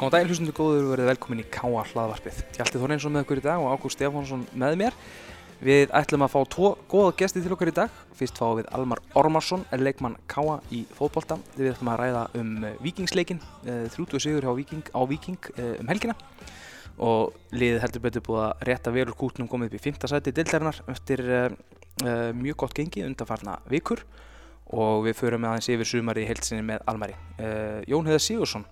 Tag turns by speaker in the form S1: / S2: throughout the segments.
S1: Góðan daginn hlustundu góður verið velkomin í K.A. hlaðvarpið. Hjalti Þorreinsson með okkur í dag og Ágúst Stefánsson með mér. Við ætlum að fá tvo góða gesti til okkar í dag. Fyrst fáum við Almar Ormarsson, leikmann K.A. í fótbolta. Við ætlum að ræða um vikingsleikin, 30 sigur á Viking, á Viking um helgina. Og liðið heldur betur búið að rétta verur kútnum komið upp í 5. sæti dildarinnar eftir mjög gott gengi undanfarna vikur. Og við förum aðeins yfir sumari í heilsinni með Almari. Jón Heðar Sigursson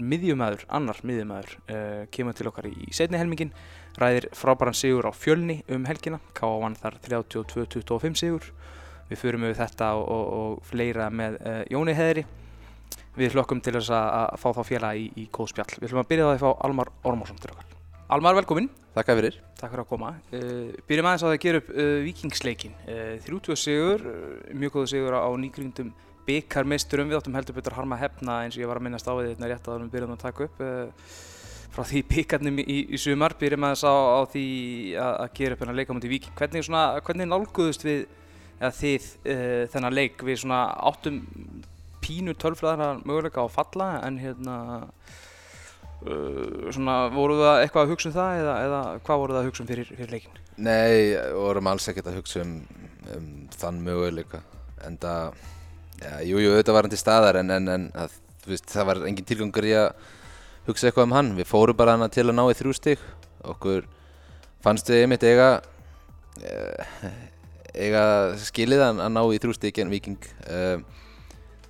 S1: miðjumæður, annar miðjumæður uh, kemur til okkar í setni helmingin ræðir frábæran sigur á fjölni um helgina, K.A. vann þar 32-25 sigur. Við förum við þetta og, og, og fleira með uh, Jóni Heðri við hlokkum til þess að fá þá fjalla í, í kóðspjall við ætlum að byrja það að fá Almar Ormarsson til okkar. Almar, velkomin.
S2: Takk fyrir.
S1: Takk fyrir að koma. Uh, Byrjum aðeins að það gera upp vikingsleikin 30 sigur, mjög góðu sigur á nýgrindum byggarmeisturum við áttum heldur betur harma hefna eins og ég var að minnast á því þetta rétt að við byrjum að taka upp uh, frá því byggarnum í, í sumar. Byrjum að þess á, á því að, að gera upp hennar leikamundi Víking. Hvernig, svona, hvernig nálguðust við þið uh, þennan leik? Við svona áttum pínu tölfræðar möguleika á falla en hérna uh, svona voruð það eitthvað að hugsa um það eða, eða hvað voruð það að hugsa um fyrir, fyrir leikin?
S2: Nei, vorum alls ekkert að hugsa um, um þann möguleika en það Já, jú, jú, auðvitað var hann til staðar en, en, en að, veist, það var engin tilgangur í að hugsa eitthvað um hann. Við fórum bara hana til að ná í þrjú stygg. Okkur fannst við einmitt eiga, eiga skilið að ná í þrjú stygg en Viking.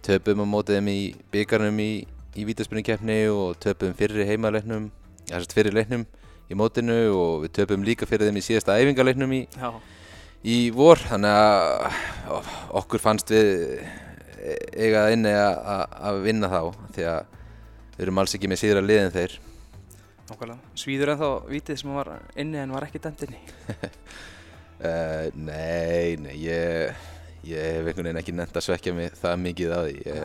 S2: Töpum á mótið þeim í byggarnum í, í vítaspunningkeppni og töpum fyrir heimalegnum, þessast fyrir legnum í mótinu og við töpum líka fyrir þeim í síðasta æfingarlegnum í, í vor. Þannig að okkur fannst við eiga inni að vinna þá því að við erum alls ekki með síðra liðin þeir
S1: Nákvæmlega. Svíður en þá vitið sem var inni en var ekki dæmt inni?
S2: uh, nei, nei, ég, ég hef einhvern veginn ekki nefnt að svekja mig það mikið að því.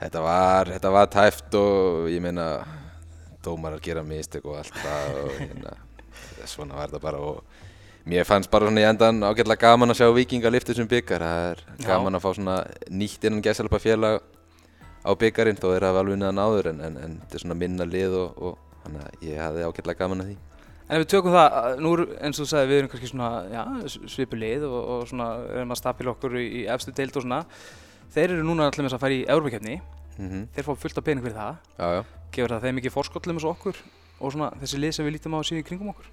S2: Þetta var, þetta var tæft og ég meina dómarar gera mistök og allt það og hérna, svona var þetta bara og Mér fannst bara svona í endan ágætlega gaman að sjá Viking að lifta þessum byggar. Það er Já. gaman að fá svona nýtt innan gæsalpa félag á byggarinn þó er það vel vinnaðan áður en, en, en þetta er svona minna lið og, og þannig að ég hafði ágætlega gaman að því.
S1: En ef við tökum það, nú eins og þú sagði við erum kannski svona ja, svipu lið og, og svona erum að stapila okkur í, í efstu deild og svona. Þeir eru núna allir með þess að fara í Európa-kjöfni. Mm -hmm. Þeir fá fullt af pening fyrir það.
S2: Já, já.
S1: Gefur það þeim ekki fórskollum eins og okkur og svona þessi lið sem við lítum á síðan í kringum okkur?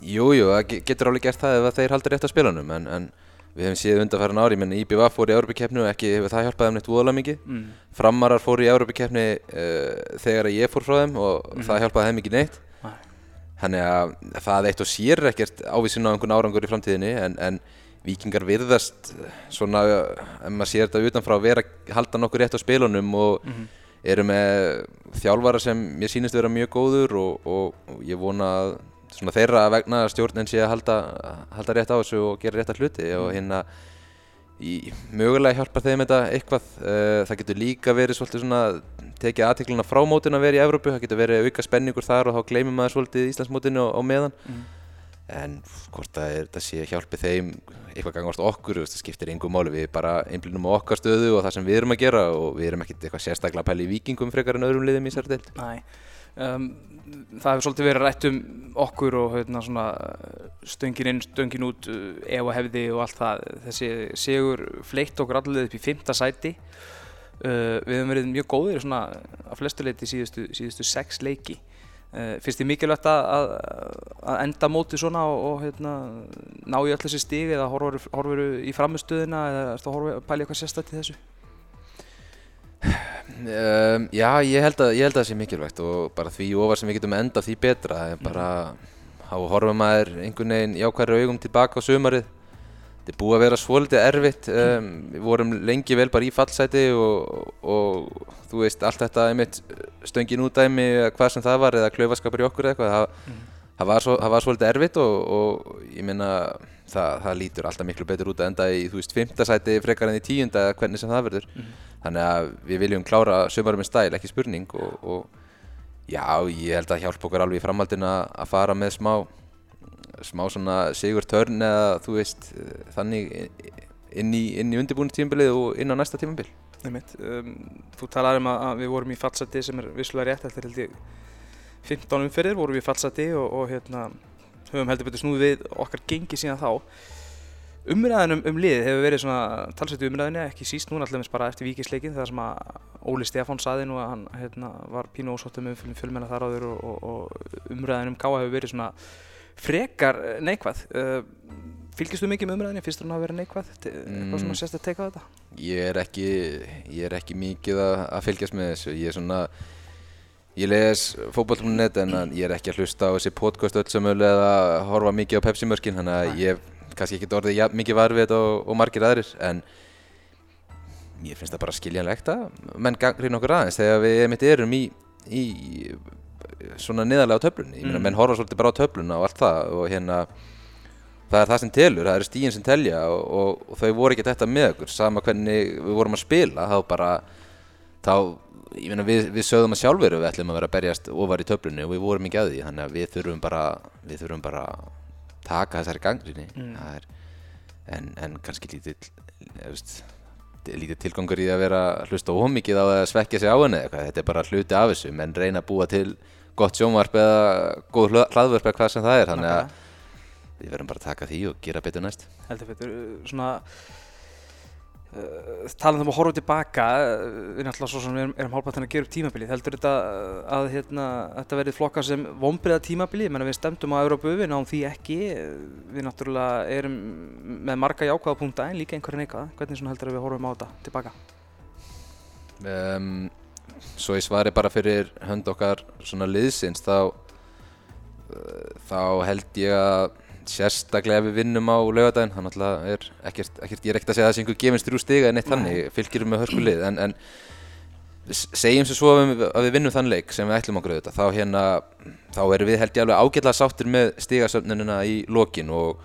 S2: Jújú, jú, það getur alveg gert það ef þeir haldur rétt á spilunum en, en við hefum séð undanfæran ári, menn IBVF fór í Európa-keppni og ekki hefur það hjálpað þeim neitt úðalega mikið mm. Framarar fór í Európa-keppni uh, þegar ég fór frá þeim og mm. það hjálpaði þeim ekki neitt Nei. Þannig að það eitt og sér ekkert ávísin á einhvern árangur í framtíðinni en, en vikingar virðast svona, ef maður sér þetta utanfrá vera halda nokkur rétt á spilunum og mm. eru með þjálfara sem mér sýnist vera mjög góður og, og, og ég vona að svona þeirra vegna stjórnin sé að halda, halda rétt á þessu og gera rétt að hluti og hérna í, mögulega hjálpa þeim þetta eitthvað. Uh, það getur líka verið svolítið svona tekið aðtegluna frá mótun að vera í Evrópu það getur verið auka spenningur þar og þá gleymum maður svolítið Íslandsmótinu á, meðan. Mm. en hvort það er þetta sé hjálpið þeim eitthvað gangast okkur, það skiptir einhver máli. Við bara einblínum á okkar stöðu og það sem við erum að gera og við erum ekkert eitthvað sérstaklega pæli í vikingum frekar en öðrum liðum í sér deild.
S1: Um, það hefur svolítið verið rætt um okkur og hérna, svona, stöngin inn, stöngin út, ef og hefði og allt það. Þessi sigur fleitt okkur allir upp í fymta sæti. Uh, við hefum verið mjög góðir svona, á flestu leiti síðustu, síðustu sex leiki. Uh, finnst þið mikilvægt að, að enda mótið svona og, og hérna, ná í öll þessi stíg eða horfur þú í framistöðina eða ertu að horfa, pæli eitthvað sérstætt í þessu?
S2: Um, já, ég held, að, ég held að það sé mikilvægt og bara því ofar sem við getum enda því betra. En bara þá horfum maður einhvern veginn jákværi augum tilbaka á sömarið þetta er búið að vera svolítið erfitt. Um, við vorum lengi vel bara í fallsæti og, og þú veist allt þetta einmitt stöngin útdæmi hvað sem það var eða klaufaskapur í okkur eða eitthvað það, mm. það, var, svo, það var svolítið erfitt og, og ég minna það, það lítur alltaf miklu betur út að enda í þú veist fymtasæti frekar enn í tíunda hvernig sem það verður. Mm. Þannig að við viljum klára sömurum með stæl, ekki spurning og, og já, ég held að hjálpa okkur alveg í framhaldin að fara með smá smá svona sigur törn eða þú veist þannig inn í, í undirbúinu tímabilið og inn á næsta tímabil.
S1: Um, þú talaði um að, við vorum í fallseti sem er vissulega rétt, þetta held ég 15 umferðir vorum við í fallseti og, og hérna, höfum heldur betur snúið við okkar gengi síðan þá umræðin um, um lið hefur verið svona talsveit umræðinni, ekki síst núna alltaf bara eftir vikisleikin þar sem að Óli Stefán saði nú að hann hérna, var pínu ósóttum um fjölmennar þar áður og, og, og umræðin um Káa hefur verið svona frekar neikvæð uh, Fylgist þú mikið með umræðinni? Fyrst þú að vera neikvæð? Hvað mm. svona sérst að teka þetta?
S2: Ég er ekki, ég er ekki mikið að, að fylgjast með þessu. Ég er svona, ég les fókbaltum.net en ég er ekki að hlusta á þessi podcast öll samölu eða horfa mikið á Pepsi-mörkin. Þannig að ég kannski ekki orðið ja, mikið varfið og, og margir aðrir. En ég finnst það bara skiljanlegt að menn gangriðn okkur aðeins þegar við mitt erum í, í svona niðarlega á töflunni. Ég meina, mm. menn horfa svolítið bara á töfluna og allt það og hérna það er það sem telur, það eru stíðin sem telja og, og, og þau voru ekki þetta með okkur sama hvernig við vorum að spila þá bara þá, ég meina við, við sögðum að sjálfur við ætlum að vera að berjast ofar í töflunni og við vorum ekki að því þannig að við þurfum bara við þurfum bara taka þessari gangrinni mm. en, en kannski lítið lítið tilgangur í að vera hlusta ómikið á að svekja sig á henni þetta er bara hluti af þessu. Menn reyna að búa til gott sjónvarp eða góð hlaðvörp eða hvað sem það er. Þannig að við verðum bara að taka því og gera betur næst.
S1: Heldur betur, svona talað um að horfa tilbaka uh, við náttúrulega svo sem við erum, erum hálpað að gera upp tímabilið heldur þetta að hérna, þetta verði flokka sem vonbreiða tímabilið? Menn við stemdum á Európu, við náum því ekki. Við náttúrulega erum með marga jákvæða punta en líka einhverjum eitthvað hvernig heldur við horfum á þetta tilbaka?
S2: Um, Svo ég svari bara fyrir hönd okkar svona liðsins þá þá held ég að sérstaklega ef við vinnum á laugadaginn hann alltaf er ekkert, ekkert ég er ekkert að segja að það sé einhver gefins þrjú stiga en eitt þannig fylgjurum með hörskulið en, en segjum sem svo að við, að við vinnum þann leik sem við ætlum okkur auðvitað þá hérna þá erum við held ég alveg ágætlega sáttir með stigasöfnununa í lokin og,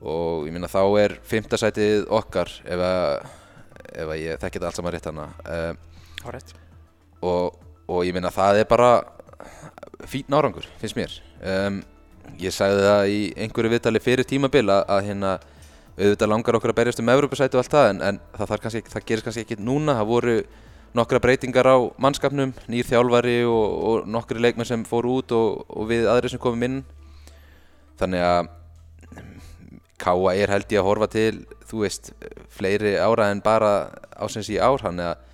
S2: og ég minna þá er fymtasætið okkar ef að, ef að ég þekkit allt saman rétt hana.
S1: Uh,
S2: og, og ég minna það er bara fín árangur finnst mér. Um, ég sagði það í einhverju viðtali fyrir tímabil að, að hérna auðvitað langar okkur að berjast um Evropasæti og allt það en, en það, kannski, það gerist kannski ekki núna. Það voru nokkra breytingar á mannskapnum nýr þjálfari og, og nokkri leikmenn sem fóru út og, og við aðri sem komum inn. Þannig að Káa er held ég að horfa til þú veist, fleiri ára en bara ásens í ár. Hann er að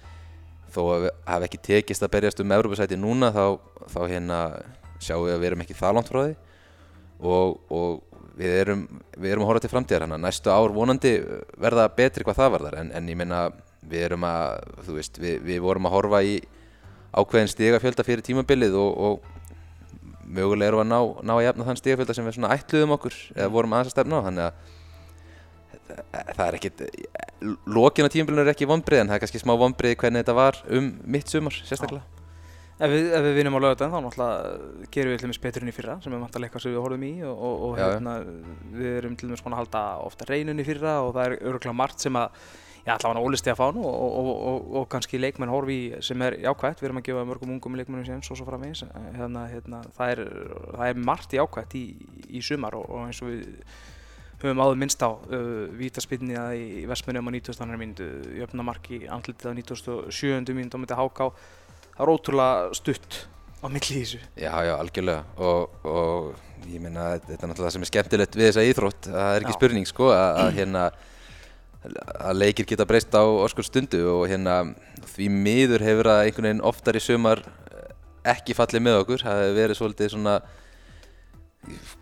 S2: þó að við hafa ekki tekist að berjast um Evropasæti núna þá, þá hérna sjáum við að við erum ekki það langt frá því og, og við, erum, við erum að horfa til framtíðar hann næstu ár vonandi verða betri hvað það varðar. En, en ég minna við erum að, þú veist, við, við vorum að horfa í ákveðin stigafjölda fyrir tímabilið og, og mögulega erum við að ná, ná að jafna þann stigafjölda sem við svona ætluðum okkur eða vorum aðeins að stefna á. Þannig að það er ekkit lokin á tímabilinu er ekki vonbrið en það er kannski smá vonbrið hvernig þetta var um mitt sumar sérstaklega
S1: Ef við, ef við vinum á lögadaginn þá náttúrulega gerum við til dæmis betur inn í fyrra sem við mættum að leika sem við horfum í og, og, og hérna, við erum til dæmis að halda ofta reynunni fyrra og það er öruglega margt sem að já, allavega ólistið að fánu og, og kannski leikmenn horfi sem er jákvægt, við erum að gefa mörgum ungum leikmennum sem svo svo framvegis hérna, hérna, það, er, það er margt jákvægt í, í sumar og eins og við höfum áður minnst á uh, vítaspinniða í Vestmennum á 19. minútu, jöfnamarki andlitið á 97. minútu á myndi Háká það er ótrúlega stutt. Á milli í þessu.
S2: Já, já, algjörlega. Og, og ég meina þetta er náttúrulega það sem er skemmtilegt við þessa íþrótt. Það er ekki já. spurning sko að, að hérna að leikir geta breyst á oskur stundu. Og hérna því miður hefur að einhvern veginn oftar í sömar ekki fallið með okkur. Það hefur verið svolítið svona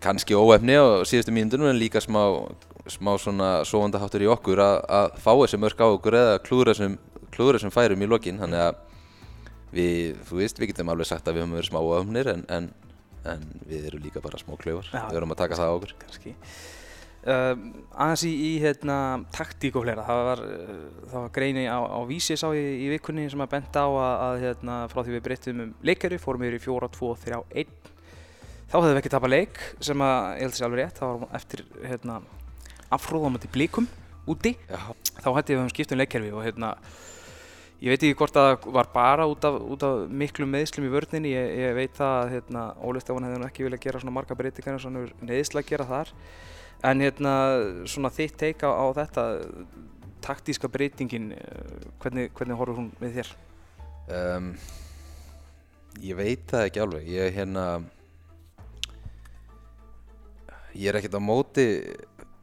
S2: kannski óefni á síðustu mínundunum en líka smá, smá svona sovandaháttur í okkur að, að fá þessi mörg á okkur eða klúra þessum færum í lokin. Þannig að við, þú veist, við getum alveg sagt að við höfum verið smá öfnir en, en, en við erum líka bara smá klöfar ja, við erum að taka það á okkur.
S1: kannski. Uh, aðeins í, í hérna, taktík og fleira. Það var, uh, var greini á, á vísi sá ég í vikunni sem að benda á að, að hérna, frá því við breyttum um leikari fórum við í 4, 2, 3, 1 þá hefðum við ekki tapað leik sem að ég held að það sé alveg rétt það var eftir hérna, afhróðamöndi blíkum úti. Já. þá hætti við um skiptum leikkerfi og hérna Ég veit ekki hvort það var bara út af, út af miklu meðslum í vörðinni, ég, ég veit það að hérna, Óli Stefán hefði ekki viljað gera svona marga breytingar eins og neðislega gera þar. En hérna, svona þitt teika á, á þetta, taktíska breytingin, uh, hvernig, hvernig horfur hún við þér?
S2: Um, ég veit það ekki alveg, ég er hérna, ég er ekkert á móti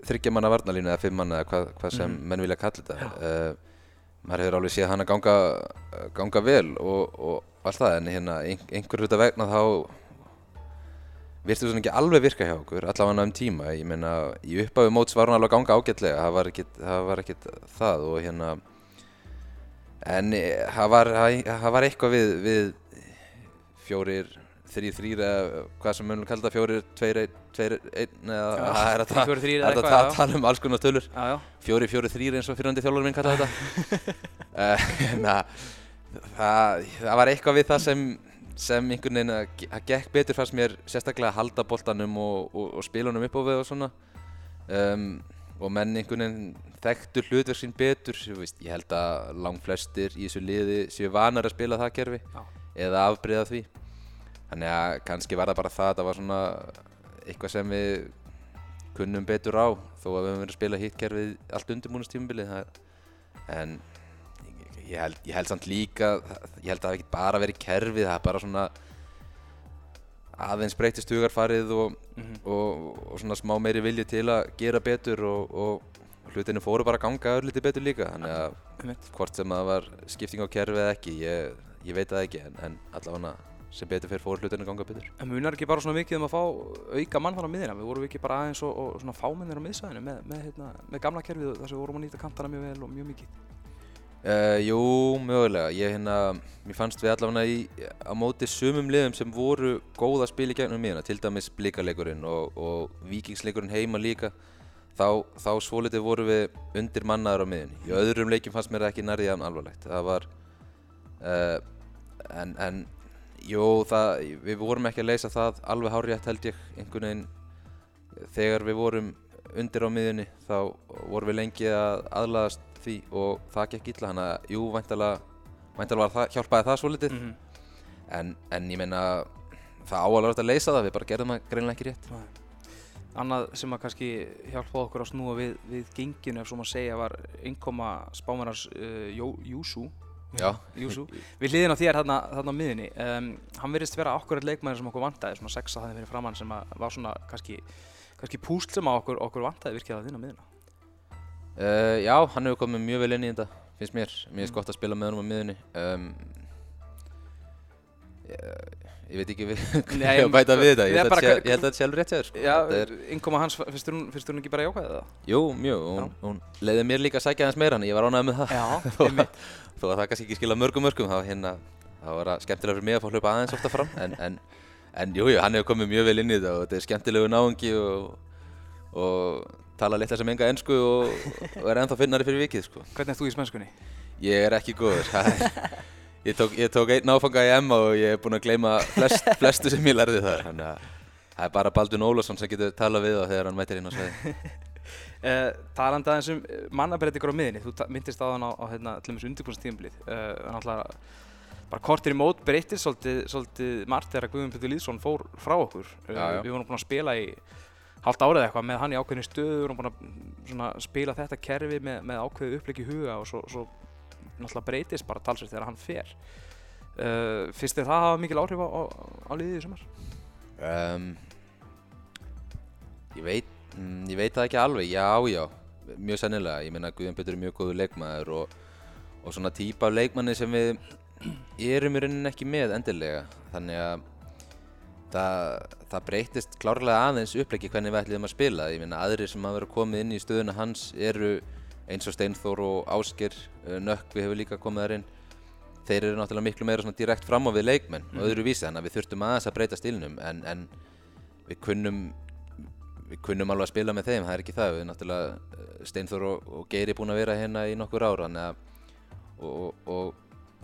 S2: þryggja manna varnalínu eða fimm manna eða hvað, hvað sem
S1: Mhm.
S2: menn vilja kalla þetta. Uh, maður hefur alveg séð hana ganga, ganga vel og, og allt það en hérna ein, einhver hluta vegna þá virtu svona ekki alveg virka hjá okkur allavega um tíma, ég meina í upphafi móts var hún alveg að ganga ágætlega það var ekkit það, var ekkit það og hérna en eh, það var, það var eitthvað við, við fjórir, þrýr, þrýr eða hvað sem munum eða
S1: Já,
S2: það er að
S1: þrír, fjórir, þrír eða
S2: það er að
S1: já.
S2: tala um alls konar tölur
S1: Já, já.
S2: fjóri, fjóri, þrýr eins og fyrirhandi þjálfur minn kallaði þetta Eh, en að það, það var eitthvað við það sem sem einhvern veginn að ge- að gekk betur fannst mér sérstaklega að halda boltanum og, og, og spilunum upp á við og svona um, og menn einhvern veginn þekktu hlutverk sín betur veist, ég held að lang flestir í þessu liði séu vanar að spila það kerfi
S1: Já.
S2: eða afbreyða því þannig að kannski var það bara það það var svona eitthvað sem við kunnum betur á þó að við höfum verið að spila hitt kerfið allt undirbúinastímabilið en ég, held, ég held samt líka ég held að það hafi ekki bara verið kerfið það er bara svona aðeins breytist hugarfarið og,
S1: Mhm.
S2: og, og svona smá meiri vilji til að gera betur og, og hlutinu fóru bara að ganga örlítið betur líka þannig að hvort sem það var skipting á kerfið eða ekki ég, ég veit það ekki en, en allavega sem betur fyrir fóru hlutinu að ganga betur
S1: En munar ekki bara svona mikið um að fá auka mann þar á miðina? Við vorum ekki bara aðeins og, og svona fámennir á miðsvæðinu með, með, hérna, með gamla kerfið þar sem við vorum að nýta kantana mjög vel og mjög mikið.
S2: Uh, jú, mögulega. Ég hérna, fannst við allavega í, á móti sumum liðum sem voru góð að spila í gegnum miðuna, til dæmis blíkaleikurinn og, og vikingsleikurinn heima líka, þá, þá svolítið voru við undir mannaður á miðunni. Í öðrum leikjum fannst mér ekki nærðið jafn alvarlegt. Það var, uh, en, en, jú, það, við vorum ekki að leysa það alveg hárjætt held ég, einhvern veginn, þegar við vorum undir á miðunni, þá vorum við lengi að aðlaðast því og það gekk illa. Hann að jú, væntalega, væntalega var það, hjálpaði það svolítið.
S1: -hmm.
S2: en, en ég meina það áalveg að leysa það, við bara gerðum það greinlega ekki rétt.
S1: Annað sem að kannski hjálpaði okkur að snúa við, við genginu ef svo maður segja var innkoma spámanars uh, Jó, Júsú Júsú, við hliðin á þér þarna, þarna á miðunni um, hann virðist vera okkur leikmæður sem okkur vantaði svona sexa þannig fyrir framann sem var svona kannski, kannski púsl sem okkur, okkur vantaði virkilega að þinn á miðuna
S2: uh, já, hann hefur komið mjög vel inn í þetta finnst mér, mér finnst
S1: Mm.
S2: gott að spila með honum á miðunni um, ég, ég veit ekki hvað ég bæta við þetta,
S1: Nei,
S2: ég held að þetta alveg rétt sko.
S1: Já,
S2: Þetta er,
S1: innkoma hans, finnst hún, ekki bara jákvæðið það?
S2: jú, mjög, hún, hún leiði mér líka að sækja hans meira, en ég var ánægð með það
S1: Já,
S2: þó,
S1: einmitt
S2: þó að það kannski ekki skila mörgum mörgum hérna, það var það skemmtilega fyrir mig að fá hlaupa aðeins ofta fram en, en, en jú, jú, hann hefur komið mjög vel inn í þetta og þetta er skemmtilegu náungi og, og tala litla sem enga ennsku og, er ennþá finnari fyrir vikið sko.
S1: Hvernig er þú í smenskunni?
S2: ég er ekki góður ég tók, ég tók einn áfanga í Emma og ég er búinn að gleyma flest, flestu sem ég lærði þar þannig að það er bara Baldvin Ólafsson sem getur talað við þá þegar hann mætir inn á sveiði
S1: Uh, talandi aðeins um mannabreitingur á miðinni, þú minntist á þann á, á hérna, til og meins undirbúinstíðumblið uh, en alltaf bara kortir í mót breytir svolítið, svolítið margt þegar Guðjón Pétur Lýðsson fór frá okkur.
S2: Já, já.
S1: við vorum búin að spila í hálft árið eitthvað með hann í ákveðinu stöðu við vorum búin að spila þetta kerfi með, með ákveðu uppleik í huga og svo, svo náttúrulega breytist bara talsveit þegar hann fer. Uh, finnst þið það hafa mikil áhrif á, á, á liðið í sumar?
S2: um, ég veit mm, ég veit það ekki alveg, já já mjög sennilega, ég meina Guðjón Pétur er mjög góður leikmaður og, og svona típa af leikmanni sem við erum í rauninni ekki með endilega. Þannig að það, það breytist klárlega aðeins upplegi hvernig við ætlum að spila. Ég meina aðrir sem hafa verið komið inn í stöðuna hans eru eins og Steinþór og Ásker Nökkvi hefur líka komið þar inn. Þeir eru náttúrulega miklu meira svona direkt fram á við leikmenn og öðru vísi þannig að við þurftum aðeins að breyta stílnum en, en við kunnum við kunnum alveg að spila með þeim, það er ekki það. Við náttúrulega eh, Steinþór og, og Geiri búin að vera hérna í nokkur ára að og, og,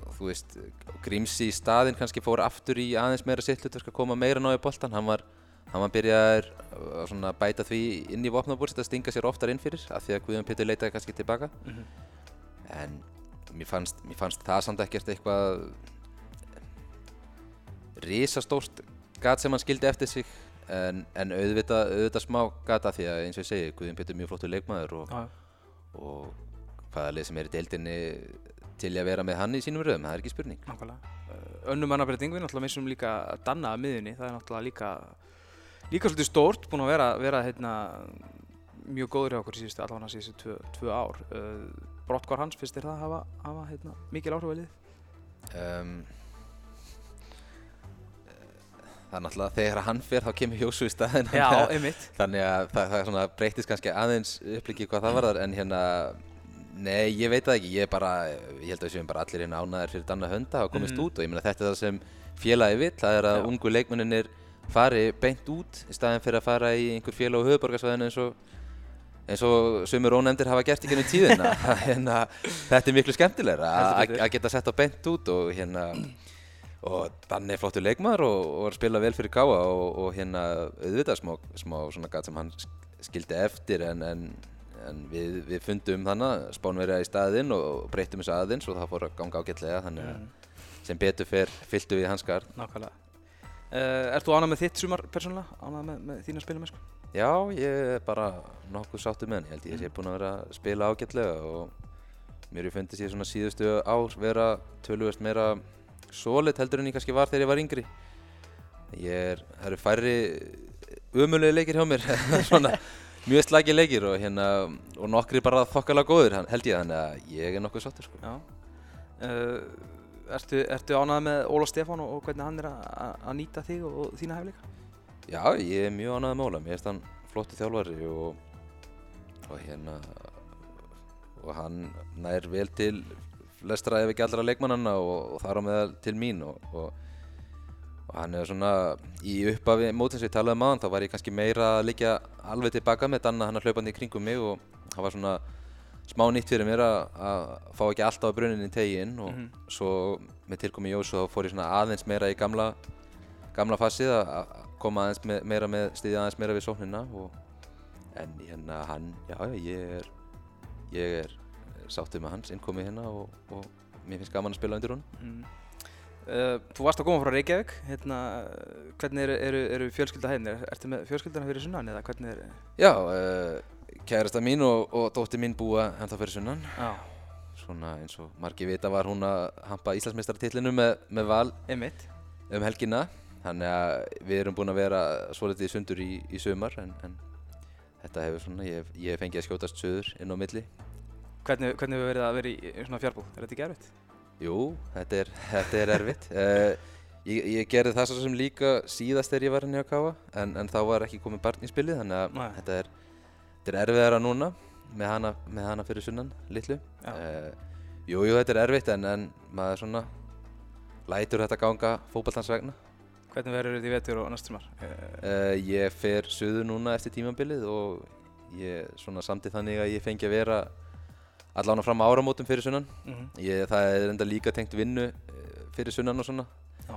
S2: og þú veist Grímsi í staðinn kannski fór aftur í aðeins meira sitt hlutverk að koma meira ná í boltan hann var, hann var að svona bæta því inn í vopnabúrst að stinga sér oftar inn fyrir af því að Guðjón Pétur leitaði kannski tilbaka
S1: Mhm.
S2: en mér fannst, mér fannst það samt ekkert eitthvað risastórt gat sem hann skildi eftir sig en, en auðvitað, auðvitað smá gata því að eins og ég segi Guðjón Pétur er mjög flottur leikmaður og,
S1: Já,
S2: og hvaða lið sem er í deildinni til að vera með hann í sínum röðum, það er ekki spurning.
S1: Uh, Önnum mannabreiting, við náttúrulega missum líka Danna að miðunni, það er náttúrulega líka líka svolítið stórt, búin að vera, vera hérna, mjög góður hjá okkur síðustu, allavega síðustu tvö, tvö ár. Uh, Brottkvar hans, finnst þér það að hafa, hafa hérna, mikil áhrif að lið?
S2: um, Það er náttúrulega þegar hann fer þá kemur Jósu í staðinn
S1: Já,
S2: þannig að-
S1: einmitt.
S2: Þannig að það, það svona breytist kannski aðeins upplíkið hvað það varðar en hérna Nei, ég veit það ekki, ég er bara, ég held að við séum bara allir hérna ánæðir fyrir Danna Hönda að komist
S1: Mhm.
S2: út og ég meina þetta er það sem félagi vill, það er að
S1: Já.
S2: ungu leikmenninir fari beint út í staðin fyrir að fara í einhver félag á höfuborgarsvæðinu eins og eins og sumur ónefndir hafa gert í gennum tíðina. Hérna, þetta er miklu skemmtilegra að- geta sett á beint út og hérna og Danni er flottur leikmaður og, og spila vel fyrir Káa og, og hérna auðvitað smá, smá svona gat sem hann sk- skildi eftir en, en, en við, við fundum þannig spánverja í staðinn og breytum þessu aðeins og það fór að ganga ágætlega þannig að sem betur fer fylltu við hans gard
S1: Nákvæmlega. Uh, ert þú ánað með þitt sumar persónulega? Ánað með, með þína spilum sko?
S2: Já, ég er bara nokkuð sáttu með hann ég held ég sé búinn að vera að spila ágætlega og mér er fundist ég svona síðustu ár vera tölvöst meira solid heldur en ég kannski var þegar ég var yngri ég er, það eru færri umulegi leikir hjá mér svona mjög slagi leikir og hérna og nokkri bara þokkala góður held ég þannig að ég er nokkuð sáttur sko.
S1: Já. Uh, ertu, ertu ánað með Óla Stefán og, og hvernig hann er að- að að nýta þig og, og þína hefleika?
S2: Já, ég er mjög ánægð með Óla, mér finnst hann flottu þjálfari og, og hérna og hann nær vel til flestra ef ekki allra leikmannanna og, þar á meðal til mín og, hann er svona í upphafi mótins við talaðum aðan þá var ég kannski meira að liggja alveg tilbaka með Danna hann að hlaupandi í kringum mig og það var svona smá nýtt fyrir mér að, að fá ekki alltaf brunin í tegin og
S1: Mhm.
S2: svo með tilkomi Jósu þá fór ég svona aðeins meira í gamla gamla fassið að koma aðeins me meira með stiðja aðeins meira við sóknina og en hérna hann, já ég er ég er sáttið með hans innkomi hérna og, og mér finnst gaman að spila undir hún
S1: Mm. Uh, þú varst að koma frá Reykjavík, hérna, hvernig eru, eru, eru fjölskylda heimni? Ertu með fjölskyldana fyrir sunnan eða hvernig er...
S2: Já, uh, kærasta mín og, og dóttir mín búa ennþá fyrir sunnan
S1: Já,
S2: svona eins og margir vita var hún að hampa Íslandsmeistaratitlinu með, með val
S1: einmitt.
S2: um helgina þannig að við erum búin að vera svolítið sundur í, í sumar en, en þetta hefur svona, ég, ég hef fengið að skjótast söður inn á milli
S1: Hvernig, hvernig hefur verið að vera í í svona fjárbúð? Er þetta ekki erfitt?
S2: Jú, þetta er, þetta er erfitt. Uh, ég, ég gerði það svo sem líka síðast þegar ég var henni á Káa, en, en þá var ekki komið barn í spilið, þannig að
S1: Nei.
S2: þetta er, þetta er erfiðara núna með hana, með hana fyrir sunnan, litlu. Uh, jú, jú, þetta er erfitt, en, en maður svona lætur þetta ganga fótballtans vegna.
S1: Hvernig verður þetta í vetur og næstumar? Uh,
S2: Uh, ég fer suður núna eftir tímambilið og ég svona samtið þannig að ég fengi að vera allan fram á áramótum fyrir sunnan.
S1: mm
S2: Ég, það er enda líka tengt vinnu eh, fyrir sunnan og svona
S1: Já.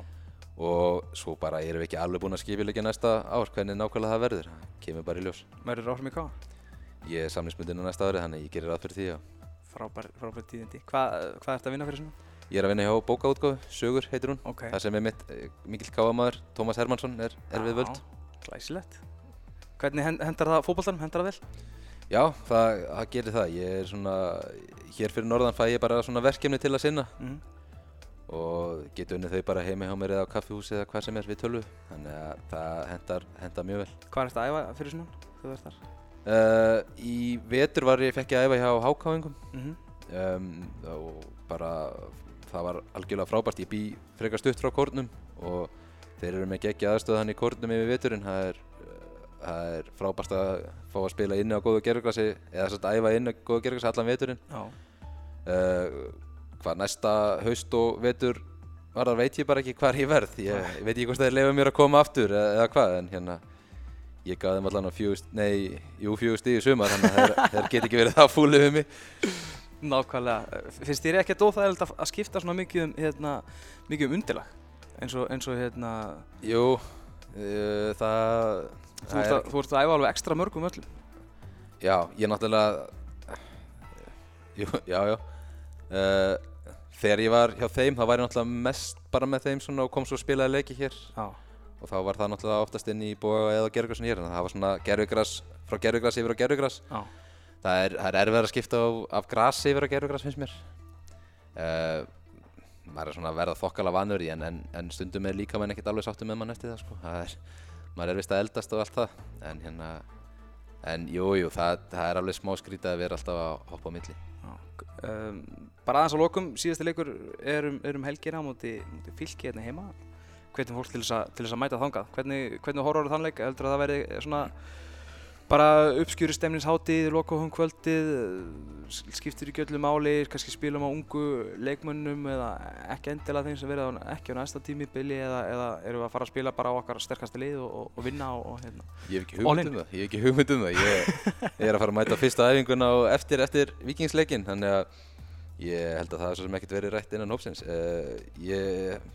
S2: og svo bara erum við ekki alveg búin að skipilegja næsta ár hvernig nákvæmlega það verður kemur bara í ljós
S1: Verður áhrif í káa?
S2: Ég er samlingsmyndin á næsta ári þannig ég gerir ráð fyrir því já.
S1: Frábær, frábær tíðindi. Hvað, hvað ert að vinna fyrir sunnan?
S2: ég er að vinna hjá bókaútgáfu, Sögur heitir hún
S1: Ok.
S2: það sem er mitt eh, mikill káamaður Tómas Hermansson er, er við völd
S1: Glæsilegt. Hvernig hen- hendar það fótboltanum? Hendar það vel?
S2: já, það, það gerir það ég er svona, hér fyrir norðan fæ ég bara svona verkefni til að sinna
S1: Mm
S2: og get unnið þau bara heima hjá mér eða á kaffihúsi eða hvað sem er við tölvu þannig að það hendar, hendar mjög vel
S1: Hvað ert að æfa fyrir sunnan?
S2: Uh, í vetur var ég fekk ég að æfa hjá hákáingum
S1: Mm
S2: um, og bara það var algjörlega frábært. Ég bý frekar stutt frá kórnum og þeir eru með geggi aðstöðan í kórnum yfir veturinn. Það er, það er frábært að fá að spila inni á góðu gerfugrassi eða þess að æfa inni á góðu gerfugrassi allan veturinn. Uh, hvað næsta haust og vetur var það veit ég bara ekki hvar ég verð. Ég, ég veit ekki hvort þeir lefa mér að koma aftur eða, eða hvað en hérna ég gaf þeim allan á fjögust, nei, jú fjögust í sumar þannig að þeir, get ekki verið það fúlið við mig
S1: Nákvæmlega. Finnst þér ekki að óþægilegt að að skipta svona mikið um, hérna, mikið um undirlag? Eins og, eins og hérna,
S2: Jú, uh, það
S1: þú
S2: það
S1: ert, að, þú ert að æfa alveg ekstra mörgum öllum.
S2: Já, ég náttúrulega Jú, já, já uh, Þegar ég var hjá þeim var ég náttúrulega mest bara með þeim svona og kom svo að spilaði leiki hér
S1: Já.
S2: Og þá var það náttúrulega oftast inn í bóa eða gerfigræsinu hér það var svona gerfigræs frá gerfigræs yfir á gerfigræs
S1: Já.
S2: það er, er erfið að skipta á, af grasi yfir að gerfugras finnst mér. Uh, maður er svona verða þokkala vanur í en, en, en stundum er líka mann ekkert alveg sáttu með mann eftir það sko. það er, maður er vist að eldast og allt það. En hérna en jújú, jú, það, það er alveg smá skrítið að vera alltaf að hoppa á milli.
S1: Um, bara aðeins á lokum, síðasti leikur er um, er um helgina á móti, móti fylki hérna heima hvernig fólk til þess að, til þess að mæta þangað. Hvernig, hvernig horfður þann leik, heldur að það veri svona bara uppskjúri stemningsháttið, lokahum kvöldið skiptir í göllu máli kannski spilum á ungu leikmönnum eða ekki endilega þeim sem verið ekki á næsta tími bili eða, eða eru við að fara að spila bara á okkar sterkasti lið og, og, vinna og, og hérna.
S2: Ég hef ekki hugmynd um það, ég hef ekki hugmynd um það. Ég, ég er að fara að mæta fyrsta æfinguna og eftir, eftir vikingsleikin þannig að ég held að það er svo sem ekkert verið rætt innan hópsins. Uh, ég,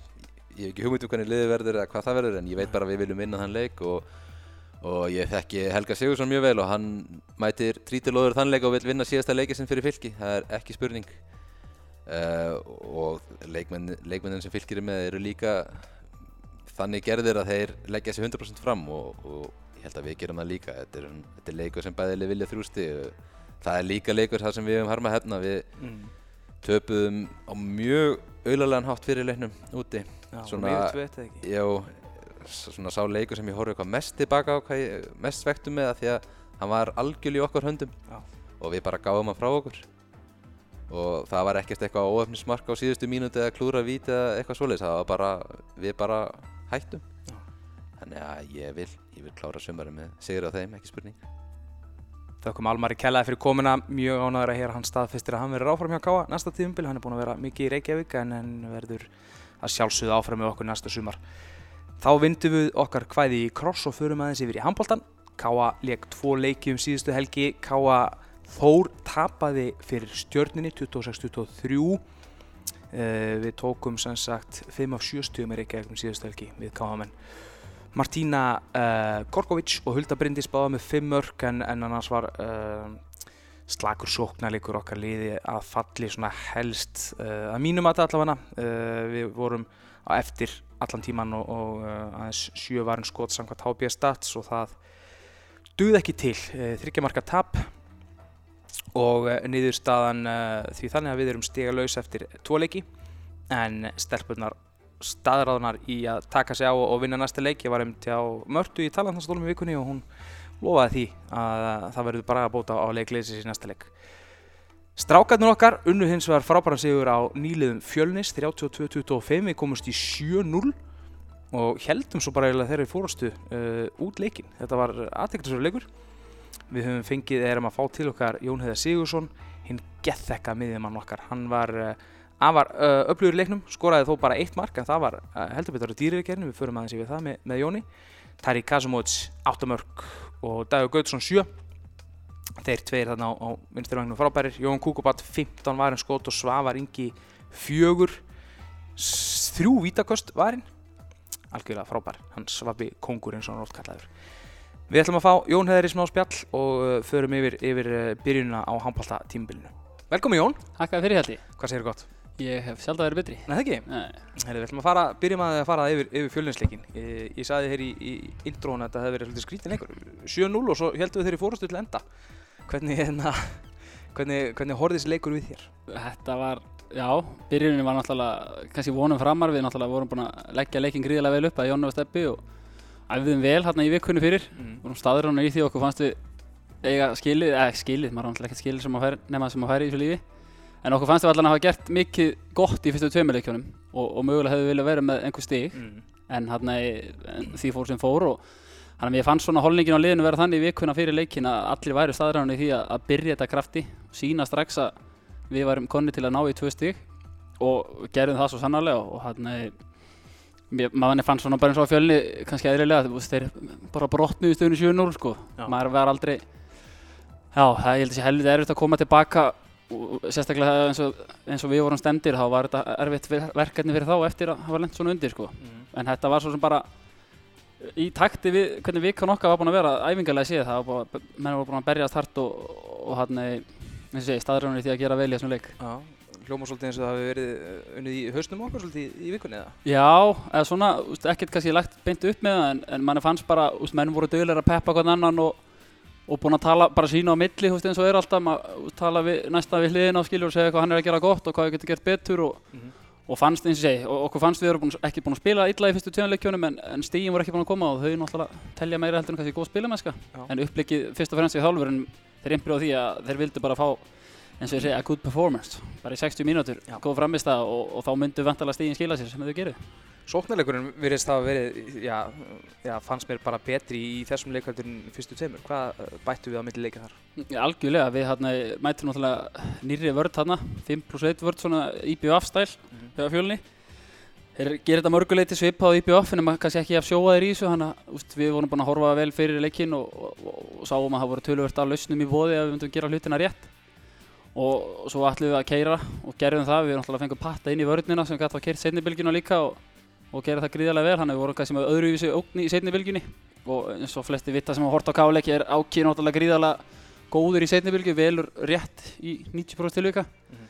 S2: ég hef ekki hugmynd um hvernig liði verður eða hvað það verður en ég veit bara að við viljum vinna þann leik og og ég þekki Helga Sigursson mjög vel og hann mætir trítilóður þannleik og vil vinna síðasta leikið sem fyrir fylki, það er ekki spurning. Uh, og leikmenn, leikmennin sem fylkir er með eru líka þannig gerðir að þeir leggja sér 100% fram og, og ég held að við gerum það líka. Þetta er, þetta er leikur sem bæðileg vilja þrjústi það er líka leikur það sem við hefum harma hefna. Við mm. töpuðum á mjög auðlarlegan hátt fyrir leiknum úti
S1: Svona?
S2: Já, svona sá leikur sem ég horfði eitthvað mest tilbaka á hvað ég mest svektum með það því að hann var algjörl í okkar höndum Já. og við bara gáðum hann frá okkur og það var ekkert eitthvað óöfnismark á síðustu mínúti eða klúra vít eða eitthvað svoleiðis, það var bara, við bara hættum Já. þannig að ég vil, ég vil klára sömari með sigur á þeim, ekki spurning
S1: Þakkum Almari Kellaði fyrir komina, mjög ánæður að heyra hann staðfistir að hann verður áfram hjá Káa næsta tíðumbil, hann er búin að vera mikið í Reykjavík en, en verður að sjálfsögða áfram með okkur næsta sumar Þá vindum við okkar hvæði í kross og förum aðeins yfir í handbóltan. Káa leik tvo leiki um síðustu helgi. Káa Þór tapaði fyrir stjörninni 26-23. Uh, við tókum sem sagt 5 af 7 stugum í Reykjavík um síðustu helgi við Káamenn. Martína uh, Gorgovic og Hulda Bryndis báða með 5 mörg en, en annars var uh, slagur sóknarleikur okkar liði að falli svona helst að mínum að það allavega. Við vorum á eftir allan tíman og, og uh, aðeins sjö varin skot samkvæmt HB Stats og það duð ekki til. Uh, þryggjamarka tap og uh, niður staðan því þannig að við erum stiga laus eftir tvoleiki en stelpunar staðráðunar í að taka sig á og vinna næsta leik. Ég var um til á mörtu í talandastólum í vikunni og hún lofaði því að það verður bara að bóta á leikleisins í næsta leik Strákarnir okkar unnu hins vegar frábæran sigur á nýliðum fjölnis 32-25, við komumst í 7-0 og heldum svo bara þeirra í fórastu uh, út leikin. Þetta var aðteknisverður leikur. Við höfum fengið erum að fá til okkar Jón Heðar Sigursson, hinn gethekka miðjumann okkar. Hann var uh, afar uh, öflugur í leiknum, skoraði þó bara eitt mark en það var uh, heldur betur á dýriðgerðinu, við förum aðeins yfir það með, með Jóni. Tari Kazumóts 8 mörg og Dagur Gautsson 7 þeir tveir þarna á, á vinstirvagnum frábærir. Jón Kukubat 15 varin skot og Svavar Ingi fjögur. Þrjú vítakost varin. Algjörlega frábær, hann svabi kongur eins og hann er oft kallaður. Við ætlum að fá Jón Heðar í smá spjall og uh, förum yfir, yfir uh, byrjununa á handbólta tímbilinu Velkomi Jón.
S3: Takk fyrir þetta
S1: Hvað segir gott?
S3: Ég hef sjálf að vera betri.
S1: Nei það ekki? Nei. Herri, Við ætlum að fara, byrjum að fara yfir, yfir fjölinsleikin Ég, ég sagði þér í, í intrónu að þetta hefði verið skrítin einhver 7-0 og svo heldum við þeir í fórastu til enda. Hvernig, hérna, hvernig, hvernig horfði þessi leikur við þér?
S3: Þetta var, já, byrjunin var náttúrulega, kannski vonum framar, við náttúrulega vorum búin að leggja leikin gríðilega vel upp að Jónu og Steppi og æfðum vel hérna í vikunni fyrir, mm. vorum staður í að að í en okkur fannst við allan að hafa gert mikið gott í fyrstu tveimuleikjónum og, og mögulega hefðu viljað vera með einhver stík, mm. en hérna því fór sem fór og Þannig að ég fann svona holningin á liðinu vera þannig vikuna fyrir leikin að allir væri staðræðan í því að byrja þetta krafti og sína strax að við varum konni til að ná í tvö stygg og gerðum það svo sannarlega og hann maður fann svona bara eins og fjölni kannski eðrilega þeir bara brotnuði stöðunni 7-0 sko já. maður var aldrei já það ég held að það sé helvita erfitt að koma tilbaka sérstaklega eins og, eins og við vorum stendir þá var þetta erfitt verkefni fyrir þá eftir að hafa lendt svona undir sko mm. en þetta var svo sem bara í takti við hvernig vikan okkar var búin að vera æfingarlega séð það var búin, menn var búin að berjast hart og, og hann segi staðræðunni því að gera vel í þessum leik
S1: Já, hljóma svolítið eins og það hefur verið eh, unnið í hausnum okkar svolítið í vikunni eða?
S3: Já, eða svona, ekkert kannski lagt beint upp með það en, en mann fannst bara, úst, menn voru dögulega að peppa hvern annan og, og búinn að tala bara sína á milli, þú veist, eins og er alltaf maður tala við, næsta við hliðina á skilur og segja hvað hann er að gera gott og hvað við getum gert betur og,
S1: Mhm.
S3: og fannst, eins og segi, og okkur fannst við erum búin, ekki búin að spila illa í fyrstu tjónuleikjónum en, en stígin voru ekki búin að koma og þau náttúrulega telja meira heldur en kannski góð spilamennska en upplikið fyrst og fremst í þálfurinn þeir innbyrðu á því að þeir vildu bara fá eins og ég segi, a good performance bara í 60 mínútur, góð framist og, og þá myndu vantala stígin skila sér sem þau gerir
S1: Sóknarleikurinn virðist hafa verið, já, já, fannst mér bara betri í þessum leikhaldur en fyrstu tveimur. Hvað eh, bættu við á milli leika þar?
S3: Já, algjörlega, við hérna mætum náttúrulega nýrri vörd hérna, 5 pluss 1 vörd svona IBF-stæl
S1: Mhm.
S3: hjá fjölunni. Þeir gerir þetta mörguleiti svipað á IBF en maður kannski ekki af sjóaðir í þessu, þannig að við vorum búin að horfa vel fyrir leikinn og, og, og, og sáum að það voru töluvert af lausnum í bóði að við myndum gera hlutina rétt. Og, svo ætlum við að keira og gerðum það, við náttúrulega fengum patta inn í vörðnina sem gæti að keira setnibilgjuna líka og, og gera það gríðarlega vel, að við vorum kannski með öðruvísi ógn í setnibilgjunni og eins og flesti vita sem hafa hort á káleiki er ákýr náttúrulega gríðarlega góður í seinni velur rétt í 90% tilvika.
S1: Mhm.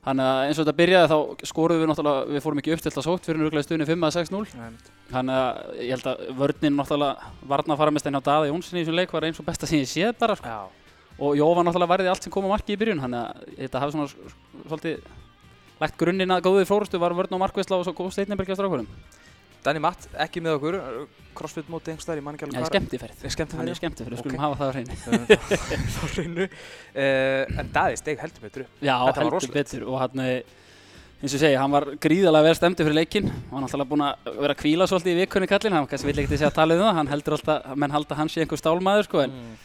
S3: þannig að eins og þetta byrjaði þá skoruðum við náttúrulega, við fórum ekki upptilt að sótt fyrir nörgulega stunni 5-6-0 þannig að ég held að vörninn náttúrulega varna að fara með stein á Daða Jónsson í þessum leik var eins og besta sem ég séð bara sko. Og Jófa náttúrulega varði allt sem kom á marki í byrjun þannig að þetta hafi svona svolítið lagt grunninn að góðið fórustu var vörn og markvæsla og svo góð steinnibergi á strákurum
S1: Danny Matt, ekki með okkur, crossfit móti einhverstaðar, ég man ekki
S3: Það
S1: alveg
S3: er skemmtifærið
S1: Er skemmtifærið?
S3: Hann er skemmtifærið, við skulum
S1: Ok.
S3: hafa það á hreinu
S1: þá hreinu. Uh, en Daði steg heldur betur upp.
S3: Já, heldur betur og hann, eh, eins og segi, hann var gríðarlega vel stemdi fyrir leikinn og hann alltaf búinn að vera að kvíla svolítið í vikunni kallinn, hann kannski vill ekkert segja að tala um það, hann heldur alltaf, menn halda hann sé einhver stálmaður sko, en
S1: Mm.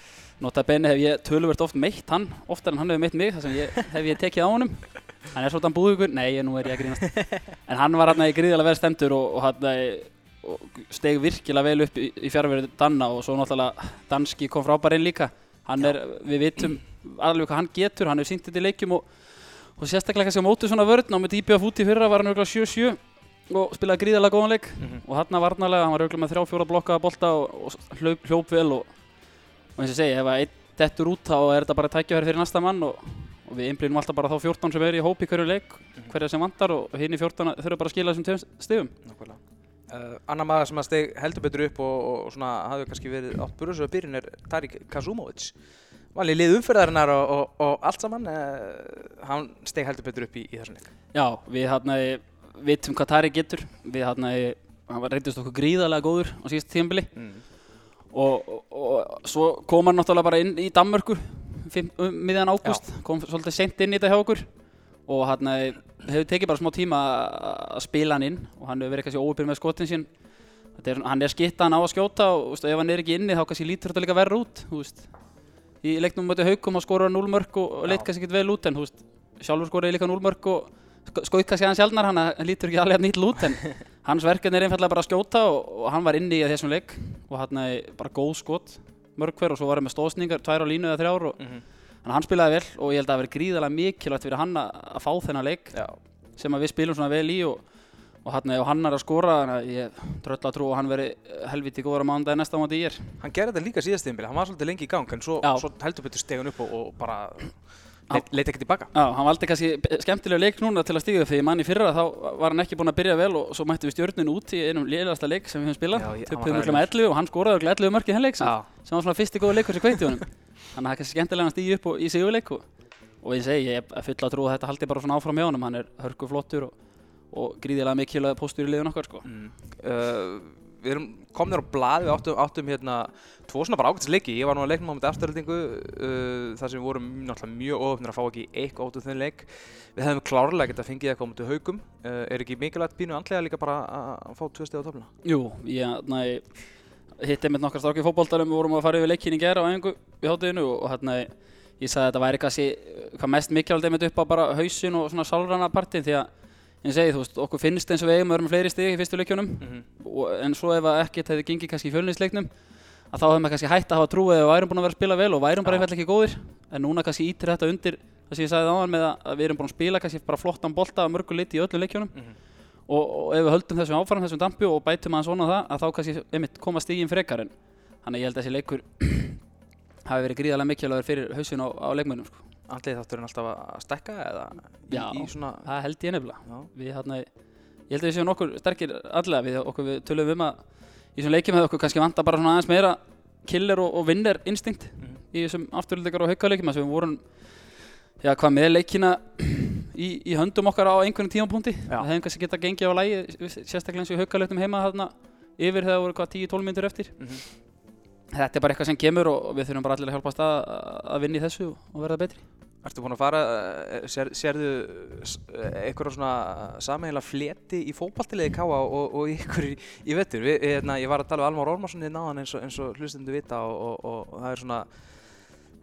S3: nota bene hef ég töluvert oft meitt hann, oftar en hann hefur meitt mig, þar sem ég, hef ég tekið á honum, hann er svolítið búðugur, nei, nú er ég að grínast, en hann var hann gríðarlega vel stemdur og, og og steg virkilega vel upp í, í fjárverðu Danna og svo náttúrulega Danski kom frábær inn líka, hann er, við vitum alveg hvað hann getur, hann hefur sínt þetta í leikjum og og sérstaklega kannski á móti svona vörn á með DBF út í fyrra var hann auðvitað 7-7 og spilaði gríðarlega góðan leik.
S1: Mhm.
S3: og hann varnarlega, hann var auðvitað með þrjá fjóra blokkaða bolta og, og hljóp, hljóp vel og, og eins og ég segi, ef að einn dettur út þá er þetta bara tækjafæri fyrir næsta mann og, og við einblýnum alltaf bara þá 14 sem er í hóp í hverju leik hverja sem vantar og hinn í 14 þurfa bara að skila þessum tveim stigum
S1: Nákvæmlega. Uh, annar maður sem að steg heldur betur upp og, og svona hafði kannski verið átt burðsöðu byrjun er Tarik Kazumovic. Vanlega í lið umferðarinnar og, og, og allt saman, uh, hann steg heldur betur upp í, í þessum leik.
S3: Já, við hérna vitum hvað Tari getur við hérna, hann var reyndist okkur gríðarlega góður á síðast tíðanbili
S1: Mm.
S3: og, og, og svo kom hann náttúrulega bara inn í Danmörku um, miðjan ágúst, kom svolítið sent inn í þetta hjá okkur. Og hann hefur tekið bara smá tíma að að spila hann inn og hann hefur verið kannski óupir með skotin sín er, hann er skittan á að skjóta og veist, ef hann er ekki inni þá kannski lítur þetta líka verra út veist. í leiknum mötu haukum og skorur 0 mörg og, og leitt kannski ekki vel út en veist, sjálfur skorur líka 0 mörg og sk- skaut kannski hann sjálfnar hann hann lítur ekki alveg nýtt út en hans verkefni er einfallega bara að skjóta og, og hann var inni í þessum leik. Og hann er bara góð skot mörg hver og svo var hann með stóðsningar, tvær á línu eða þrjár og
S1: Mm
S3: að hann spilaði vel og ég held að það verið gríðarlega mikilvægt fyrir hann að, að fá þennan leik
S1: Já,
S3: sem að við spilum svona vel í og, og, hann, hann er að skora þannig að ég tröll að trú að hann veri helviti góður á mánudagi næsta mánu í ég
S1: hann gerði þetta líka síðast tíðanbili, hann var svolítið lengi í gang en svo, svo heldur betur steg hann upp og, og bara leit, leit ekki tilbaka.
S3: Já, hann valdi kannski skemmtilega leik núna til að stíga upp því mann í fyrra þá var hann ekki búinn að byrja vel og svo mættum við stjórninu út í einum liðlegasta leik sem við höfum spilað
S1: hann
S3: töpuðum mjög með 11 og hann skoraði örugglega 11 mörk í henn leik sem, var svona fyrsti góða leikur sem kveikti honum þannig að það er kannski skemmtilega að stíga upp og, í sigurleik og, og ég segi, ég er full að trú að þetta haldi bara svona áfram hjá honum hann er hörku flottur og, og gríðilega mikilvæg póstur í liðun okkar sko.
S1: mm. uh, við erum komnir á blað, við áttum, áttum hérna tvo svona bara ágætis leiki, ég var nú að leiknum á með afturhaldingu uh, þar sem við vorum náttúrulega mjög ofnir að fá ekki eitthvað át úr þenn leik. Við hefðum klárlega getað fengið eitthvað á mútið haugum uh, er ekki mikilvægt pínu andlega líka bara að að fá tvö steg á töfluna?
S3: Jú, ég næ, hitti einmitt nokkar stráki fótboltarum við vorum að fara yfir leikin í gera á einhverju í hátteginu og, hérna ég sagði að þetta væri kannski eh, hvað mest mikilvægt einmitt upp á bara hausin og svona sálrana partin því að ég segi þú veist okkur finnst eins og við eigum að vera með fleiri stig í fyrstu leikjunum.
S1: Mm -hmm.
S3: og, en svo ef ekkert hefði gengið kannski í fjölninsleiknum að þá hefum við kannski hætt að hafa trúið að við værum búin að vera að spila vel og værum bara einfall ekki góðir. En núna kannski ítir þetta undir það sem ég sagði áðan með að, við erum búin að spila kannski bara flottan bolta að mörgu liti í öllum leikjunum. Og, og ef við höldum þessum áfram þessum dampi og bætum aðeins svona það að þá kannski einmitt koma stígin frekar en þannig ég held að þessi leikur hafi verið gríðarlega mikilvægur fyrir hausin á, á leikmönnum sko.
S1: Andlið þátturinn alltaf að stekka eða í,
S3: Já.
S1: í svona
S3: það held ég nefnilega við hérna ég held að við séum nokkur sterkir allega við okkur við tölum um að í þessum leikjum hefur okkur kannski vanta bara svona aðeins meira killer og, og vinner instinkt
S1: Mhm.
S3: í þessum afturhaldikar og haukaleikjum sem við vorum já, hvað með leikina í, í höndum okkar á einhvern tímapunkti
S1: Já.
S3: það hefum kannski getað gengið á lægi sérstaklega eins og haukaleiktum heima þarna yfir þegar það voru hvað 10-12 minnur eftir
S1: Mhm.
S3: Þetta er bara eitthvað sem kemur og við þurfum bara allir að hjálpast að, að vinna í þessu og verða betri
S1: Ertu búin að fara, eh, sér, sérðu eh, einhverja svona sameiginlega fleti í fótballtiliði Káa og, og ykkur í, í vettur? Við, hérna, ég var að tala við Almar Ormarsson í náðan eins og, og hlustundu vita og, og, og, það er svona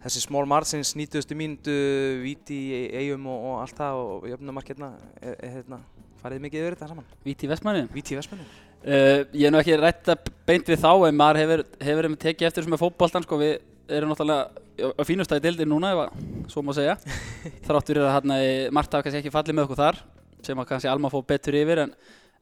S1: þessi small margins, 90. mínútu, víti í eigum og, og allt það og jöfnumark hérna, hérna, farið mikið yfir þetta saman?
S3: Víti í Vestmanni
S1: Víti í Vestmennu?
S3: Uh, ég er nú ekki rætt að beint við þá en maður hefur, hefur einmitt tekið eftir sem er fótboltan sko, við erum náttúrulega á- fínustæði deildir núna ef að, svo má segja. Þrátt fyrir að hérna Marta hafa kannski ekki fallið með okkur þar sem að kannski Alma fóð betur yfir en,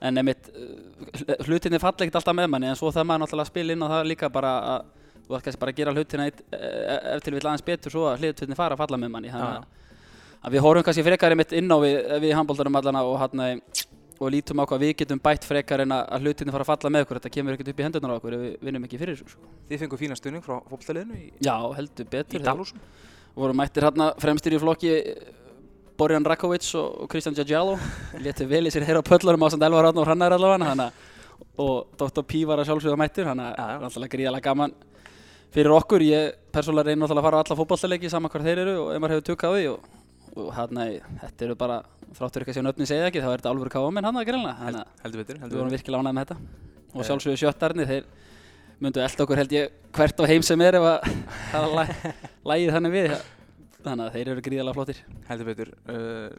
S3: en einmitt uh, hlutinni falla ekkert alltaf með manni en svo það maður náttúrulega að spila inn á það líka bara að þú ætti kannski bara að gera hlutina eitt, e- ef til við aðeins betur svo að hlutinni fara að falla með manni. Þannig að, við horfum kannski frekar einmitt inn á við, við handbóltarum allana og hérna og lítum á hvað við getum bætt frekar en að að hlutinni fara að falla með okkur þetta kemur ekkert upp í hendurnar á okkur ef við vinnum ekki fyrir þessu sko.
S1: Þið fengu fína stuðning frá fótballtaliðinu í,
S3: Já, heldur
S1: í
S3: betur
S1: Dalhúsum?
S3: voru mættir hérna fremstir í flokki eh, Borjan Rakovic og, Kristján Djadjalo léttu vel í sér heyra á pöllarum á samt Elvar Ráðn og Hrannar allavega og Dr. P var að sjálfsögða mættur hann er
S1: Já, já.
S3: alltaf gríðalega gaman fyrir okkur ég persónulega reyna alltaf að fara á alla fótballtaleiki saman hvar þeir eru og ef maður hefur tök á því og, og hérna þetta eru bara þráttur ekki að sjá nöfni segja ekki þá er þetta alvöru káamenn hann að
S1: Held,
S3: þannig að
S1: heldur betur,
S3: við
S1: heldur
S3: vorum
S1: betur.
S3: virkilega ánægð með þetta og
S1: Eh.
S3: sjálfsögðu sjöttarnir þeir myndu elda okkur held ég hvert á heim sem er ef að það er læ- lægið þannig við þannig að þeir eru gríðalega flottir
S1: Heldur betur. Uh,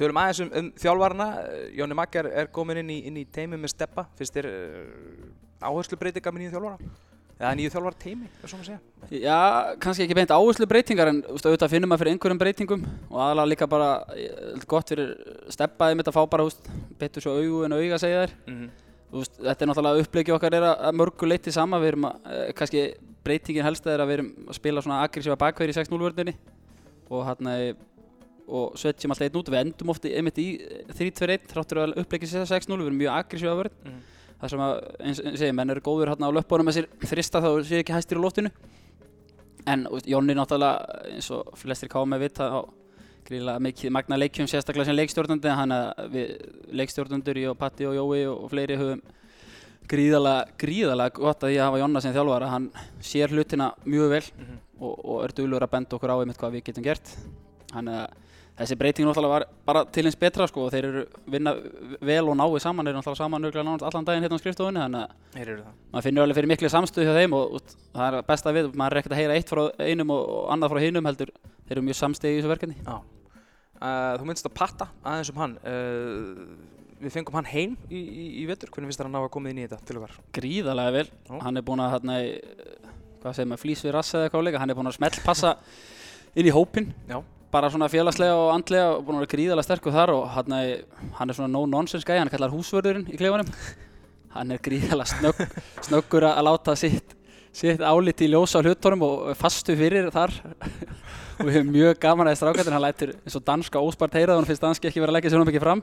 S1: tölum aðeins um, um þjálfarna. Uh, Jóni Maggar er komin inn í, í teimi með steppa. Finnst þér uh, áherslu breytinga með nýju þjálfara? Eða nýju þjálfara teimi, er svona að segja?
S3: Já, kannski ekki beint áherslu breytingar en þú veist, auðvitað finnum maður fyrir einhverjum breytingum og aðalega líka bara eh, gott fyrir steppaði mitt að fá bara þú veist, betur svo augu en auga segja þér
S1: Mm
S3: Þú veist, þetta er náttúrulega upplegið okkar er að að mörgu leiti sama, við erum að, eh, kannski breytingin helsta er að við erum að spila svona aggressífa bakverð í 6-0 vörðinni og hérna og setjum alltaf einn út, við endum ofta einmitt í 3-2-1, þráttur að upplegið sé 6-0, við erum mjög aggressífa vörð
S1: -hmm.
S3: Það sem að, eins og segja, menn eru góður hérna á löppunum með sér þrista þá séu ekki hæstir á loftinu. En Jónni náttúrulega eins og flestir káma vita á gríðilega mikið magna leikjum sérstaklega sem leikstjórnandi hann að við leikstjórnandur ég og Patti og Jói og fleiri höfum gríðalega, gríðalega gott að ég hafa Jonna sem þjálfara. Hann sér hlutina mjög vel
S1: Mhm.
S3: og, og er duglur að benda okkur á einmitt hvað við getum gert. Hann að þessi breyting náttúrulega var bara til eins betra sko og þeir eru vinna vel og náið saman þeir eru náttúrulega saman nörgulega nánast allan daginn hérna á skrifstofunni þannig að
S1: það.
S3: maður finnur alveg fyrir miklu samstöð hjá þeim og, og það er besta við, maður er ekkert að heyra eitt frá einum og, og annað frá hinum heldur þeir eru mjög samstöð í þessu verkefni
S1: Já. Uh, þú minnst að patta aðeins um hann. Uh, við fengum hann heim í, í, í vetur. Hvernig finnst þér að ná að koma inn í þetta til okkar?
S3: gríðalega vel
S1: Já.
S3: hann er búinn að hérna, hvað segir maður, flýs við rassa eða eitthvað líka hann er búinn að smellpassa inn í hópinn
S1: Já.
S3: Bara svona félagslega og andlega og búinn að vera gríðalega sterkur þar og hann er, hann er svona no-nonsense gæði, hann er kallar húsvörðurinn í klefanum. Hann er gríðalega snögg, snöggur að láta sitt, sitt áliti í ljósa á hlutunum og fastu fyrir þar. Og við hefum mjög gaman að strákættin hann lætur eins og danska óspart heyra þannig finnst danski ekki vera að leggja sér um ekki fram.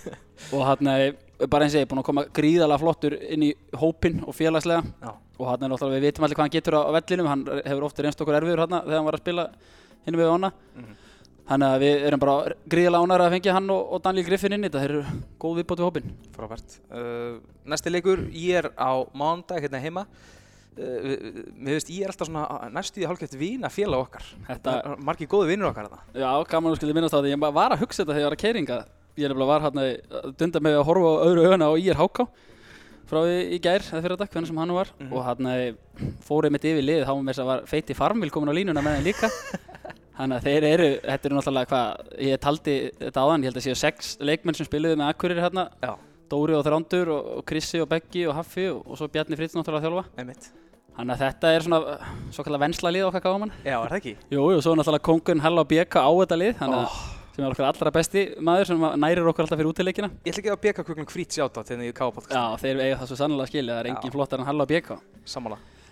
S3: Og hann er bara eins og ég búinn að koma gríðalega flottur inn í hópinn og félagslega.
S1: Já.
S3: og hann er náttúrulega, við vitum allir hvað hann getur á, á vellinum hann hefur ofta reynst okkur erfiður hann þegar hann var að spila hinn við ána
S1: Mhm.
S3: Þannig að við erum bara gríðalega ánægðir að fengja hann og, og Daniel Griffin inn í þetta þeir eru góð viðbót við hópinn
S1: Frábært. Uh, næsti leikur, ég er á mándag hérna heima. Uh, mér veist, ég er alltaf svona næstu í hálfgeft vina félag okkar.
S3: Þetta-
S1: Það er Margir góði vinnur okkar þetta.
S3: Já, gaman að skilja minnast á því ég var að hugsa þetta þegar ég var að keiringa ég nefnilega var hann að dunda með að horfa á öðru öguna á IR HK frá í, gær eða fyrir dag, hvernig sem hann var
S1: Mhm.
S3: og hann fór einmitt yfir lið þá var að feiti farmvil komin á línuna með þeim líka Þannig að þeir eru, þetta eru náttúrulega hvað, ég taldi þetta áðan, ég held að séu sex leikmenn sem spiluðu með Akkurir hérna,
S1: Já.
S3: Dóri og Þrándur og, og Krissi og Beggi og Haffi og, og svo Bjarni Fritz náttúrulega þjálfa.
S1: Einmitt.
S3: Þannig að þetta er svona svo kallar vensla lið okkar gáman.
S1: Já, er það ekki?
S3: Jú, og svo náttúrulega Kongun Halla og Bjeka á þetta lið, þannig að sem er okkar allra besti maður sem nærir okkur alltaf fyrir útileikina.
S1: Ég ætla ekki að
S3: Já. engin flottar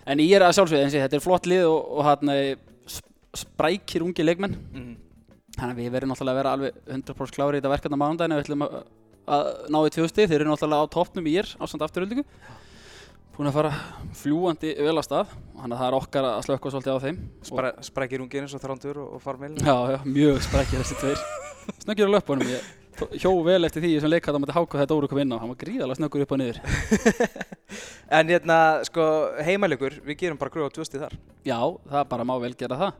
S3: en ég er að sjálfsögðu, eins og þetta er flott lið og, og hann sprækir ungi leikmenn.
S1: Mm.
S3: Þannig að við verðum náttúrulega að vera alveg 100% klári í þetta verkefni á mánudaginu ef við ætlum að, að ná í tvö stig. Þeir eru náttúrulega á toppnum í er á samt afturöldingu. búin að fara fljúandi vel á stað. Þannig að það er okkar að slökka svolítið á þeim.
S1: Spra, Sprækir ungin eins og þrándur og, og farmil
S3: Já, já, mjög sprækir þessi tveir. Snöggir á löpunum ég hjó vel eftir því sem leikað á mæti háka þetta óru kom inn á. Hann var gríðalega snöggur upp og niður.
S1: En hérna, sko, heimalegur, við gerum bara gröð á tvöstið þar.
S3: Já, það bara má vel gera það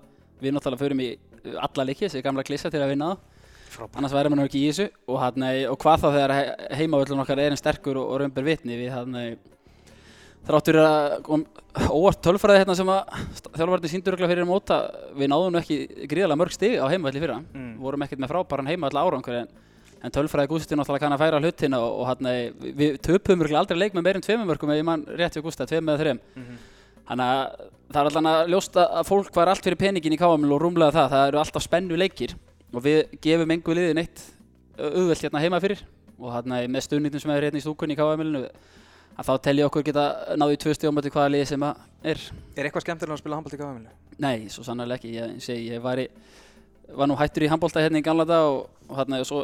S3: Við náttúrulega förum í uh, alla leiki þessi gamla klissa til að vinna það annars væri maður ekki í þessu og, hann, og hvað þá þegar he heimavöllun okkar er einn sterkur og, og raunber vitni við hann þráttur að kom óvart tölfræði hérna sem að þjálfvarni síndur örugglega fyrir móta. Við náðum ekki gríðarlega mörg stig á heimavalli fyrra.
S1: Mm.
S3: vorum ekkert með frábæran heimavall árangur en, en tölfræði Gústi náttúrulega kann að færa hlutina og, og hann, við töpum örugglega aldrei leik með meirum tveimum mörgum ef ég mann rétt við Gústa, tveim eða þreim
S1: Mhm.
S3: Þannig að það er alltaf að ljósta að fólk var allt fyrir peningin í káamil og rúmlega það, það eru alltaf spennu leikir og við gefum engu liði neitt auðvelt hérna heima fyrir. Og hérna með stuðningum sem er hérna í stúkunni í káamilinu að þá tel ég okkur geta náðu í tvö til hvaða liði sem að er.
S1: Er eitthvað skemmtilega að spila handbólt í gáðamilu?
S3: Nei, svo sannlega ekki, ég segi, ég var, í, var nú hættur í handbólta hérna í gamla dag og, og hérna og svo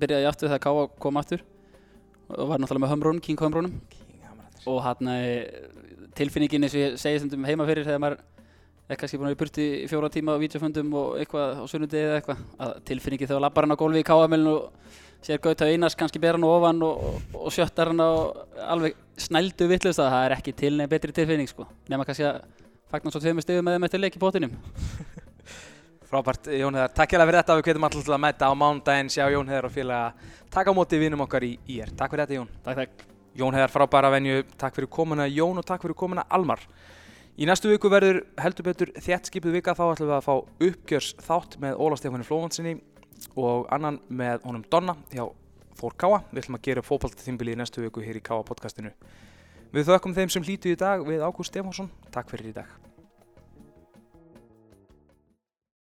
S3: byrjaði ég aftur þegar káa kom aftur. Og var náttúrulega með hömrún, og hérna tilfinningin eins og ég segi stundum heima fyrir þegar maður er kannski búin að vera burti í fjóra tíma á vídeofundum og eitthvað á sunnudegi eða eitthvað að tilfinningi þegar lappar hann á gólfi í káamilinu og sér Gauta Einars kannski ber hann ofan og, og, og sjöttar hann á alveg snældu vittlust að það er ekki til nefn betri tilfinning sko. Nema kannski að fagnar svo tveimur stegum með þeim eftir leik í bóttinum
S1: Frábært, Jón Heðar, takk fyrir þetta. Við hvetjum alltaf að mæta á mánudaginn sjá Jón Heðar og félaga taka á móti vinum okkar í IR Takk fyrir þetta Jón.
S3: Takk, takk
S1: Jón Heðar frábæra venju, takk fyrir komuna Jón og takk fyrir komuna Almar. Í næstu viku verður heldur betur þétt skipuð vika. Þá ætlum við að fá uppgjörs þátt með Óla Stefáni Flóvansinni og annan með honum Donna hjá Þór Káa Við ætlum að gera upp fótboltaþimbili í næstu viku hér í Káa podcastinu. Við þökkum þeim sem hlýtu í dag við Ágúst Stefánsson. Takk fyrir í dag